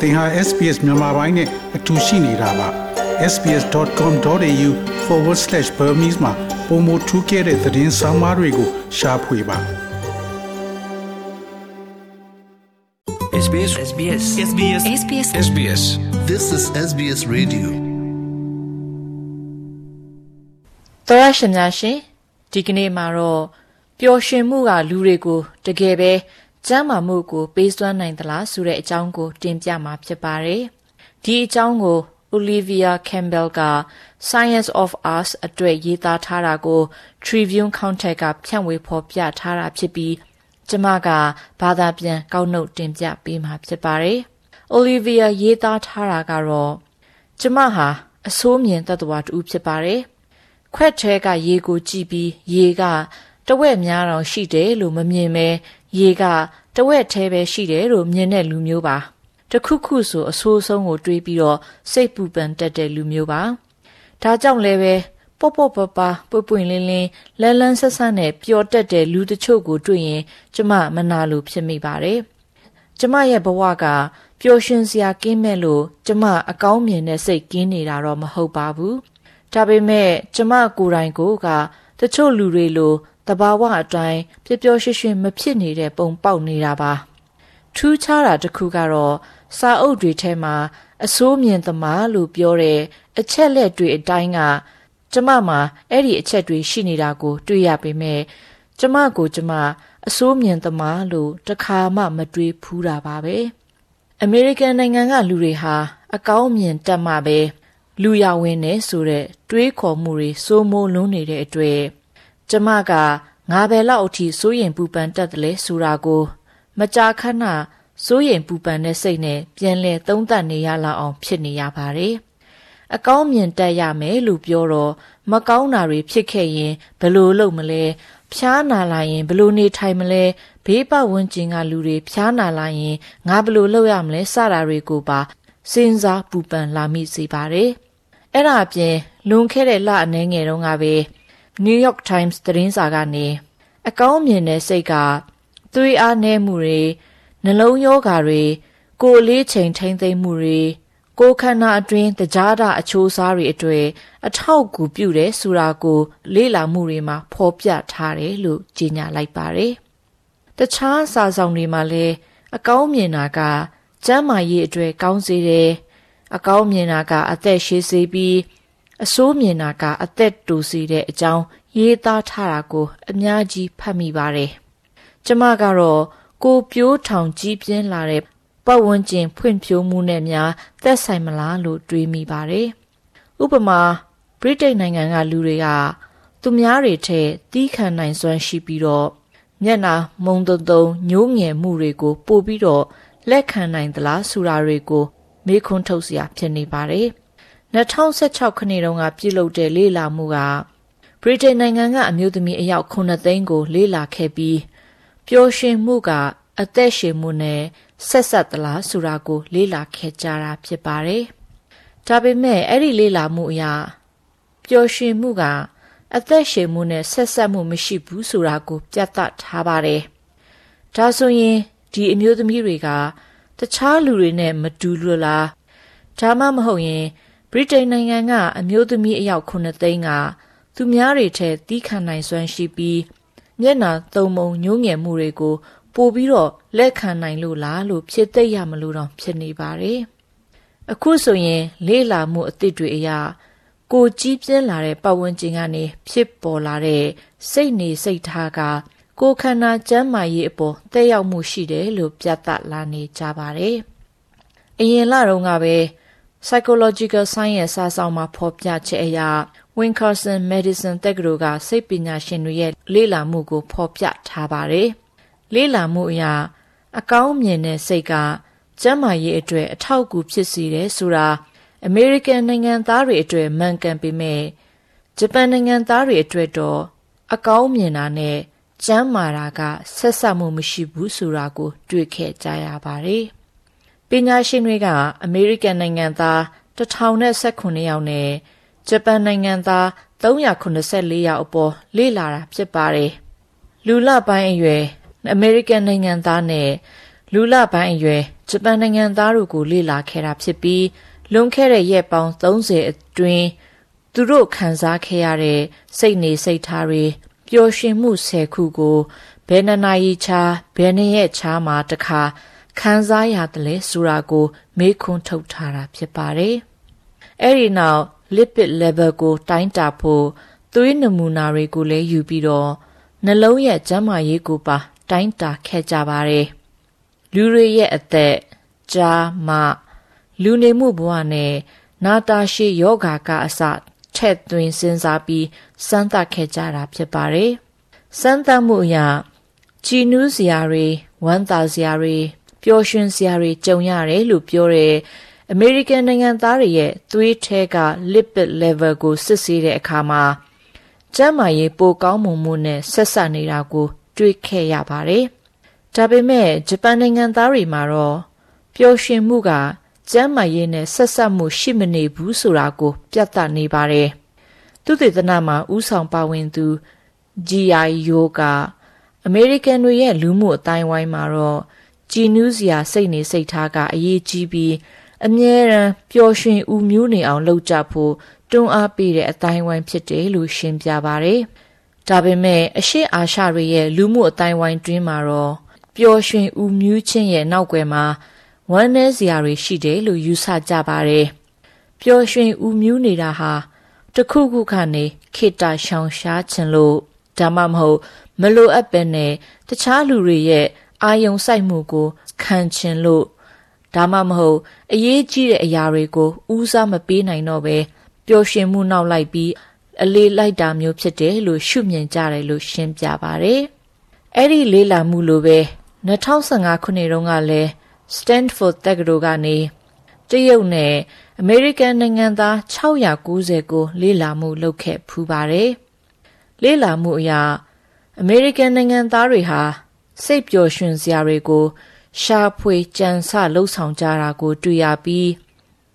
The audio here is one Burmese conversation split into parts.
သင်ဟာ SPS မြန်မာပိုင်းနဲ့အတူရှိနေတာပါ sbs.com.au/burmese မှာပုံမထူးခဲ့တဲ့သတင်းစာမားတွေကိုရှားဖွေပါ SBS SBS SBS SBS SBS This is SBS Radio. သောရရှင်များရှင်ဒီကနေ့မှာတော့ပျော်ရွှင်မှုကလူတွေကိုတကယ်ပဲ ကျမ်းမာမှုကိုပေးစွမ်းနိုင်သလားဆိုတဲ့အကြောင်းကို တင်ပြမှာဖြစ်ပါတယ်ဒီအကြောင်းကို Olivia Campbell က Science of Us အတွက်ရေးသားထားတာကို Tribune Counter ကဖြန့်ဝေဖော်ပြထားတာဖြစ်ပြီးကျမကဘာသာပြန်ကောက်နှုတ်တင်ပြပေးမှာဖြစ်ပါတယ် Olivia ရေးသားထားတာကတော့ကျမဟာအဆိုးမြင်တတ်တော်တူဖြစ်ပါတယ်။ခွက်ထဲကရေကိုကြည့်ပြီးရေကတဝက်များတော့ရှိတယ်လို့မမြင်ပဲ ရေကတဝက်ထဲပဲရှိတယ်လို့မြင်တဲ့လူမျိုးပါ။တခုခုဆိုအဆိုးဆုံးကိုတွေးပြီးတော့စိတ်ပူပန်တတ်တဲ့လူမျိုးပါ။ဒါကြောင့်လည်းပဲပေါ့ပေါ့ပပပွပွင့်လင်းလင်းလန်းလန်းဆက်ဆက်နဲ့ပျော်တက်တဲ့လူတချို့ကိုတွေ့ရင်ကျမမနာလို့ဖြစ်မိပါတယ်။ကျမရဲ့ဘဝကပျော်ရွှင်စရာကင်းမဲ့လို့ကျမအကောင်းမြင်တဲ့စိတ်ကင်းနေတာတော့မဟုတ်ပါဘူး။ဒါပေမဲ့ကျမကိုယ်တိုင်ကိုကတချို့လူတွေလို တဘာဝအတိုင်းပျော်ပျော်ရွှင်ရွှင်မဖြစ်နေတဲ့ပုံပေါက်နေတာပါ။ထူးခြားတာတစ်ခုကတော့စာအုပ်တွေထဲမှာအစိုးမြင်သမားလို့ပြောတဲ့အချက်လက်တွေအတိုင်းကကျမမှာအဲ့ဒီအချက်တွေရှိနေတာကို တွေ့ရပေမဲ့ကျမကိုကျမအစိုးမြင်သမားလို့တခါမှမတွေးဖူးတာပါပဲ။အမေရိကန်နိုင်ငံကလူတွေဟာအကောင်းမြင်တတ်မှပဲလူရဝင်နေဆိုတဲ့တွေးခေါ်မှုတွေစိုးမိုးလွန်းနေတဲ့အတွ က်ကျမကငါပဲလောက်အထိစိုးရင်ပူပန်တတ်တယ်လေဆိုတာကို မကြာခဏစိုးရင်ပူပန်တဲ့စိတ်နဲ့ပြန်လဲသုံးသပ်နေရလောက်အောင်ဖြစ်နေရပါတယ်။အကောင်းမြင်တတ်ရမယ်လို့ပြောတော့မကောင်းတာတွေဖြစ်ခဲ့ရင်ဘယ်လိုလုပ်မလဲဖျားနာလာရင်ဘယ်လိုနေထိုင်မလဲဘေးပတ်ဝန်းကျင်ကလူတွေဖျားနာလာရင်ငါဘယ်လိုလုပ်ရမလဲစတာတွေကိုပါစဉ်းစားပူပန်လာမိစေပါတယ်။အဲ့ဒါအပြင်လွန်ခဲ့တဲ့လအနည်းငယ်တုန်းကပဲ New York Times သတင်းစာကနေအကောင်းမြင်တဲ့စိတ်ကသွေးအားနည်းမှုတွေနှလုံးရောဂါတွေကိုယ်လေးချိန်ထိမ့်သိမ့်မှုတွေကိုယ်ခန္ဓာအတွင်းတကြားတာအချိုးစားတွေအတွေ့အထောက်အကူပြုတယ်ဆိုတာကို လေ့လာမှုတွေမှာဖော်ပြထားတယ်လို့ကြေညာလိုက်ပါတယ်။တခြားစာဆောင်တွေမှာလည်းအကောင်းမြင်တာကကျမ်းမာရေးအတွက်ကောင်းစေတယ်။အကောင်းမြင်တာကအသက်ရှည်စေပြီး အဆိုးမြင်တာကအသက်တူစေတဲ့အကြောင်းရေးသားထားတာကို အများကြီးဖတ်မိပါတယ်။ကျမကတော့ကိုပြိုးထောင်ကြီးပြင်းလာတဲ့ပတ်ဝန်းကျင်ဖွံ့ဖြိုးမှုနဲ့များသက်ဆိုင်မလားလို့တွေးမိပါတယ်။ဥပမာဗြိတိန်နိုင်ငံကလူတွေကသူများတွေထဲတီးခံနိုင်စွမ်းရှိပြီးတော့မျက်နာမုံတုံတုံညိုးငယ်မှုတွေကို ပို့ပြီးတော့လက်ခံနိုင်သလားဆိုတာတွေကို မေးခွန်းထုတ်စရာဖြစ်နေပါတယ်။ 2016ခုနှစ်တုန်းကပြုလုပ်တဲ့လေ့လာမှုကဗြိတိန်နိုင်ငံကအမျိုးသမီးအယောက်9သိန်းကို လေ့လာခဲ့ပြီးပျော်ရွှင်မှုကအသက်ရှင်မှုနဲ့ဆက်ဆက်သလားဆိုတာကို လေ့လာခဲ့ကြတာဖြစ်ပါတယ်။ဒါပေမဲ့အဲ့ဒီလေ့လာမှုအရပျော်ရွှင်မှုကအသက်ရှင်မှုနဲ့ဆက်ဆက်မှုမရှိဘူးဆိုတာကို ပြသထားပါတယ်။ဒါဆိုရင်ဒီအမျိုးသမီးတွေက တခြားလူတွေနဲ့မတူလို့လားဒါမှမဟုတ်ရင် ဗြိတိန်နိုင်ငံကအမျိုးသမီးအယောက်9သိန်းကသူများတွေထဲတီးခံနိုင်စွမ်းရှိပြီးမျက်နှာသုံးမုံညှိုးငယ်မှုတွေကို ပို့ပြီးတော့လက်ခံနိုင်လို့လားလို့ဖြစ်သိရမလို့တော့ဖြစ်နေပါတယ်။အခုဆိုရင် လေးလာမှုအသစ်တွေအရာကိုကြီးပြင်းလာတဲ့ပတ်ဝန်းကျင်ကနေဖြစ်ပေါ်လာတဲ့စိတ်နေစိတ်ထားကကိုယ်ခန္ဓာကျန်းမာရေးအပေါ်သက်ရောက်မှုရှိတယ်လို့ပြသလာနေကြပါတယ်။အရင်လတုန်းကပဲ Psychological Science စာဆောင်မှာဖော်ပြချက်အရ Wincarson Medicine တက္ကသိုလ်ကစိတ်ပညာရှင်တွေရဲ့လေ့လာမှုကို ဖော်ပြထားပါတယ်။လေ့လာမှုအရအကောင်းမြင်တဲ့စိတ်ကကျန်းမာရေးအတွက်အထောက်အကူဖြစ်စေတယ်ဆိုတာအမေရိကန်နိုင်ငံသားတွေအတွက်မှန်ကန်ပေမဲ့ဂျပန်နိုင်ငံသားတွေအတွက်တော့အကောင်းမြင်တာနဲ့ကျမ်းမာတာကဆက်ဆက်မှုမရှိဘူးဆိုတာကို တွေ့ခဲ့ကြရပါတယ်။ ပညာရှင်တွေက အမေရိကန်နိုင်ငံသား1019ယောက်နဲ့ဂျပန်နိုင်ငံသား384ယောက်အပေါ်လေ့လာတာဖြစ်ပါတယ်။လူလပိုင်းအရွယ်အမေရိကန်နိုင်ငံသားနဲ့လူလပိုင်းအရွယ်ဂျပန်နိုင်ငံသားတို့ကိုလေ့လာခဲ့တာဖြစ်ပြီးလွန်ခဲ့တဲ့ရက်ပေါင်း30အတွင်းသူတို့ခံစားခဲ့ရတဲ့စိတ်နေစိတ်ထားတွေပျော်ရွှင်မှုဆယ်ခုကိုဘယ်နှစ်နာရီချာဘယ်နှစ်ရက်ချာမှာတခါ ခံစားရတယ်လဲဆိုတာကို မေးခွန်းထုတ်ထားတာဖြစ်ပါတယ်။အဲ့ဒီနောက် lipid level ကို တိုင်းတာဖို့သွေးနမူနာတွေကိုလည်းယူပြီးတော့နှလုံးရဲ့ကျန်းမာရေးကိုပါ တိုင်းတာခဲ့ကြပါတယ်။လူတွေရဲ့အသက်ကြားမလူနေမှုဘဝနဲ့နာတာရှည်ယောဂါကအစထက်သွင်းစဉ်းစားပြီးစမ်းသပ်ခဲ့ကြတာဖြစ်ပါတယ်။စမ်းသပ်မှုအရကြည်နူးစရာတွေဝမ်းသာစရာတွေ ပျော်ရွှင်စရာတွေကြုံရတယ်လို့ပြောတဲ့အမေရိကန်နိုင်ငံသားတွေရဲ့သွေးထဲက lipid level ကိုစစ်ဆေးတဲ့အခါမှာကျန်းမာရေးပိုကောင်းမွန်မှုနဲ့ဆက်ဆက်နေတာကို တွေ့ခဲ့ရပါတယ်။ဒါပေမဲ့ဂျပန်နိုင်ငံသားတွေမှာတော့ပျော်ရွှင်မှုကကျန်းမာရေးနဲ့ဆက်ဆက်မှုရှိမနေဘူးဆိုတာကို ပြသနေပါတယ်။သူတေသနမှာဥဆောင်ပါဝင်သူ GI Yoga အမေရိကန်တွေရဲ့လူမှုအတိုင်းဝိုင်းမှာတော့ ကြည်နူးစရာစိတ်နေစိတ်ထားကအရေးကြီးပြီးအမြဲတမ်းပျော်ရွှင်ဥမျိုးနေအောင်လုပ်ကြဖို့တွန်းအားပေးတဲ့အတိုင်းဝိုင်းဖြစ်တယ်လို့ရှင်းပြပါတယ်။ဒါပေမဲ့အရှိအာရှတွေရဲ့လူမှုအတိုင်းဝိုင်းတွင်းမှာတော့ပျော်ရွှင်ဥမျိုးချင်းရဲ့နောက်ွယ်မှာဝမ်းနည်းစရာတွေရှိတယ်လို့ယူဆကြပါတယ်။ပျော်ရွှင်ဥမျိုးနေတာဟာတခုခုခနဲ့ခေတ္တရှောင်ရှားခြင်းလို့ဒါမှမဟုတ်မလိုအပ်ပဲနဲ့တခြားလူတွေရဲ့ အာယုံစိုက်မှုကို ခံချင်လို့ဒါမှမဟုတ်အရေးကြီးတဲ့အရာတွေကိုဦးစားမပေးနိုင်တော့ပဲပျော်ရွှင်မှုနောက်လိုက်ပြီးအလေးလိုက်တာမျိုးဖြစ်တယ်လို့ရှုမြင်ကြတယ်လို့ရှင်းပြပါဗျ။အဲ့ဒီလေးလာမှုလိုပဲ2015ခုနှစ်တုန်းကလည်း Stanford တက္ကသိုလ်ကနေတရုတ်နဲ့အမေရိကန်နိုင်ငံသား690ကိုလေးလာမှုလုပ်ခဲ့ဖူးပါတယ်။လေးလာမှုအရာအမေရိကန်နိုင်ငံသားတွေဟာ စိတ်ပျော်ရွှင်စရာတွေကို ရှာဖွေကြံစလှုပ်ဆောင်ကြတာကို တွေ့ရပြီး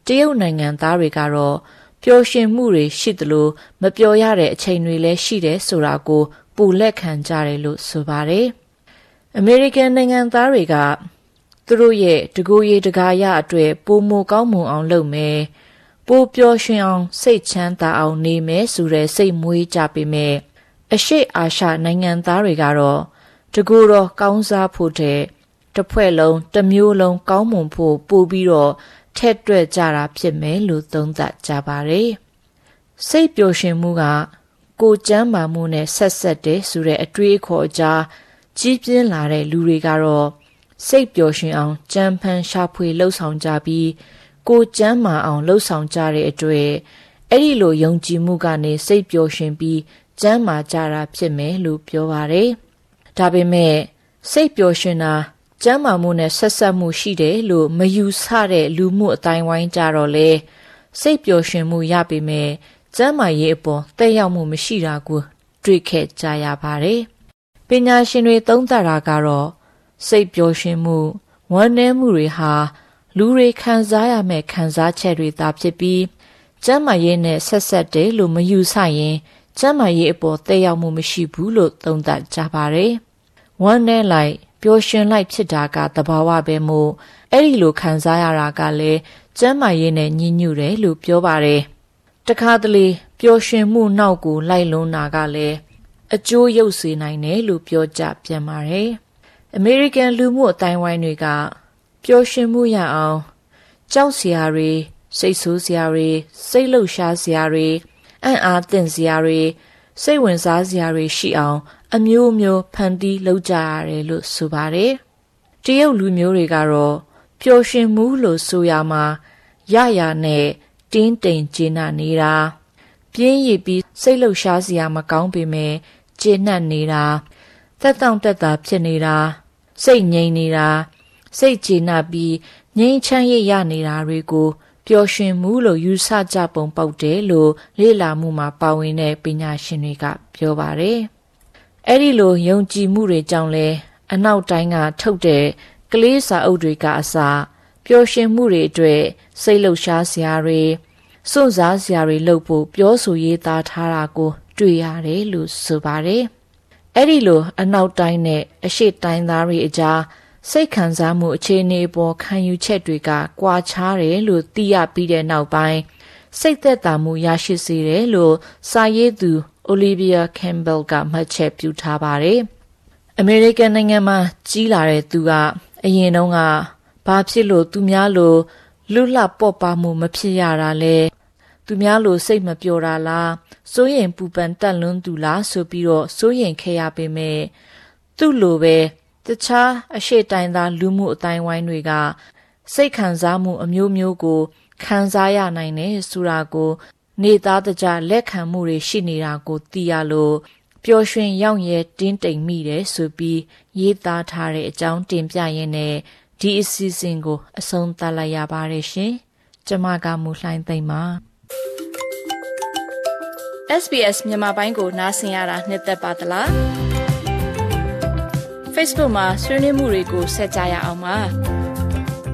တရုတ်နိုင်ငံသားတွေကတော့ပျော်ရွှင်မှုတွေရှိသလိုမပျော်ရတဲ့အချိန်တွေလည်းရှိတယ်ဆိုတာကိုပူလက်ခံကြတယ်လို့ဆိုပါတယ်။အမေရိကန်နိုင်ငံသားတွေကသူတို့ရဲ့တကူရီတကာရအတွက်ပိုမိုကောင်းမွန်အောင်လုပ်မယ်။ပိုပျော်ရွှင်အောင် စိတ်ချမ်းသာအောင်နေမယ်ဆိုတဲ့စိတ်မွေးကြပေမဲ့အရှိအာရှနိုင်ငံသားတွေကတော့ တကူတော့ကောင်းစားဖို့တဲ့တစ်ဖွဲ့လုံးတစ်မျိုးလုံးကောင်းမွန်ဖို့ပို့ပြီးတော့ထက်တွက်ကြတာဖြစ်မယ်လို့သုံးသပ်ကြပါတယ်။စိတ်ပျော်ရွှင်မှုကကိုကျမ်းမာမှုနဲ့ဆက်ဆက်တဲ့ဆိုတဲ့အတွေးအခေါ်အကြားကြီးပြင်းလာတဲ့လူတွေကတော့စိတ်ပျော်ရွှင်အောင်ကြံဖန်ရှာဖွေလှုပ်ဆောင်ကြပြီးကိုကျမ်းမာအောင်လှုပ်ဆောင်ကြတဲ့အတွေ့အဲ့ဒီလိုယုံကြည်မှုကနေစိတ်ပျော်ရွှင်ပြီးကျမ်းမာကြတာဖြစ်မယ်လို့ပြောပါတယ်။ ဒါပေမဲ့စိတ်ပျော်ရွှင်တာကျမ်းမာမှုနဲ့ဆက်ဆက်မှုရှိတယ်လို့မယူဆတဲ့လူမှုအတိုင်းဝိုင်းကြတော့လေစိတ်ပျော်ရွှင်မှုရပေမဲ့ကျမ်းမာရေးအပေါ်တက်ရောက်မှုမရှိတာကိုတွေ့ခဲ့ကြရပါတယ်။ပညာရှင်တွေသုံးသပ်တာကတော့စိတ်ပျော်ရွှင်မှုဝမ်းနည်းမှုတွေဟာလူတွေခံစားရမယ့်ခံစားချက်တွေသာဖြစ်ပြီးကျမ်းမာရေးနဲ့ဆက်ဆက်တယ်လို့မယူဆရင်ကျမ်းမာရေးအပေါ်တက်ရောက်မှုမရှိဘူးလို့သုံးသပ်ကြပါတယ်။ ဝမ်းနည်းလိုက်ပျော်ရွှင်လိုက်ဖြစ်တာကသဘာဝပဲမို့အဲ့ဒီလိုခံစားရတာကလည်းကျမ်းမာရေးနဲ့ညီညွတ်တယ်လို့ပြောပါတယ်။တခါတလေပျော်ရွှင်မှုနောက်ကိုလိုက်လွန်းတာကလည်းအကျိုးရုပ်စေနိုင်တယ်လို့ပြောကြပြန်ပါတယ်။အမေရိကန်လူမှုအတိုင်းဝိုင်းတွေကပျော်ရွှင်မှုရအောင်ကြောက်စရာတွေစိတ်ဆိုးစရာတွေစိတ်လှုပ်ရှားစရာတွေအံ့အားသင့်စရာတွေစိတ်ဝင်စားစရာတွေရှိအောင် အမျိုးမျိုးဖန်တီးလုပ်ကြရတယ်လို့ဆိုပါတယ်။တရုတ်လူမျိုးတွေကတော့ပျော်ရွှင်မှုလို့ဆိုရမှာရရနဲ့တင်းတိမ်ကျေနပ်နေတာပြင်းရည်ပြီးစိတ်လှုပ်ရှားစရာမကောင်းပေမဲ့ကျေနပ်နေတာသက်တောင့်တက်တာဖြစ်နေတာစိတ်ငြိမ်နေတာစိတ်ကျေနပ်ပြီးငြိမ်းချမ်းရရနေတာတွေကိုပျော်ရွှင်မှုလို့ယူဆကြပုံပေါက်တယ်လို့လေ့လာမှုမှာပါဝင်တဲ့ပညာရှင်တွေကပြောပါတယ်။ အဲ့ဒီလိုယုံကြည်မှုတွေကြောင့်လဲအနောက်တိုင်းကထုတ်တဲ့ကလေးစာအုပ်တွေကအစပျော်ရွှင်မှုတွေအတွက်စိတ်လှုပ်ရှားစရာတွေစွန့်စားစရာတွေလုပ်ဖို့ပြောဆိုရေးသားထားတာကို တွေ့ရတယ်လို့ဆိုပါတယ်။အဲ့ဒီလိုအနောက်တိုင်းနဲ့အရှေ့တိုင်းသားတွေအကြားစိတ်ခံစားမှုအခြေအနေပေါ်ခံယူချက်တွေကကွာခြားတယ်လို့သိရပြီးတဲ့နောက်ပိုင်းစိတ်သက်သာမှုရရှိစေတယ်လို့စာရေးသူ Olivia Campbell ကမှတ်ချက်ပြုထားပါတယ်။အမေရိကန်နိုင်ငံမှာကြီးလာတဲ့သူကအရင်တုန်းကဘာဖြစ်လို့သူများလိုလွတ်လပ်ပေါ့ပါမှုမဖြစ်ရတာလဲသူများလိုစိတ်မပျော်တာလားစိုးရင်ပူပန်တက်လွန်းသူလားဆိုပြီးတော့စိုးရင်ခဲ့ရပေမဲ့သူ့လိုပဲတခြားအရှိတိုင်သားလူမှုအတိုင်းဝိုင်းတွေက စိတ်ခံစားမှုအမျိုးမျိုးကိုခံစားရနိုင်တယ်ဆိုတာကို နေသားတကြလက်ခံမှုတွေရှိနေတာကိုသိရလို့ပျော်ရွှင်ရောက်ရဲတင်းတိမ်မိတယ်ဆိုပြီးရေးသားထားတဲ့အကြောင်းတင်ပြရင်းနဲ့ဒီအစီအစဉ်ကို အဆုံးသတ်လိုက်ရပါတယ်ရှင်။ကျမကမူလှိုင်းသိမ့်ပါ SBS မြန်မာပိုင်းကိုနားဆင်ရတာနှစ်သက်ပါတလား Facebook မှာဆွေးနွေးမှုတွေကိုဆက်ကြရအောင်ပါ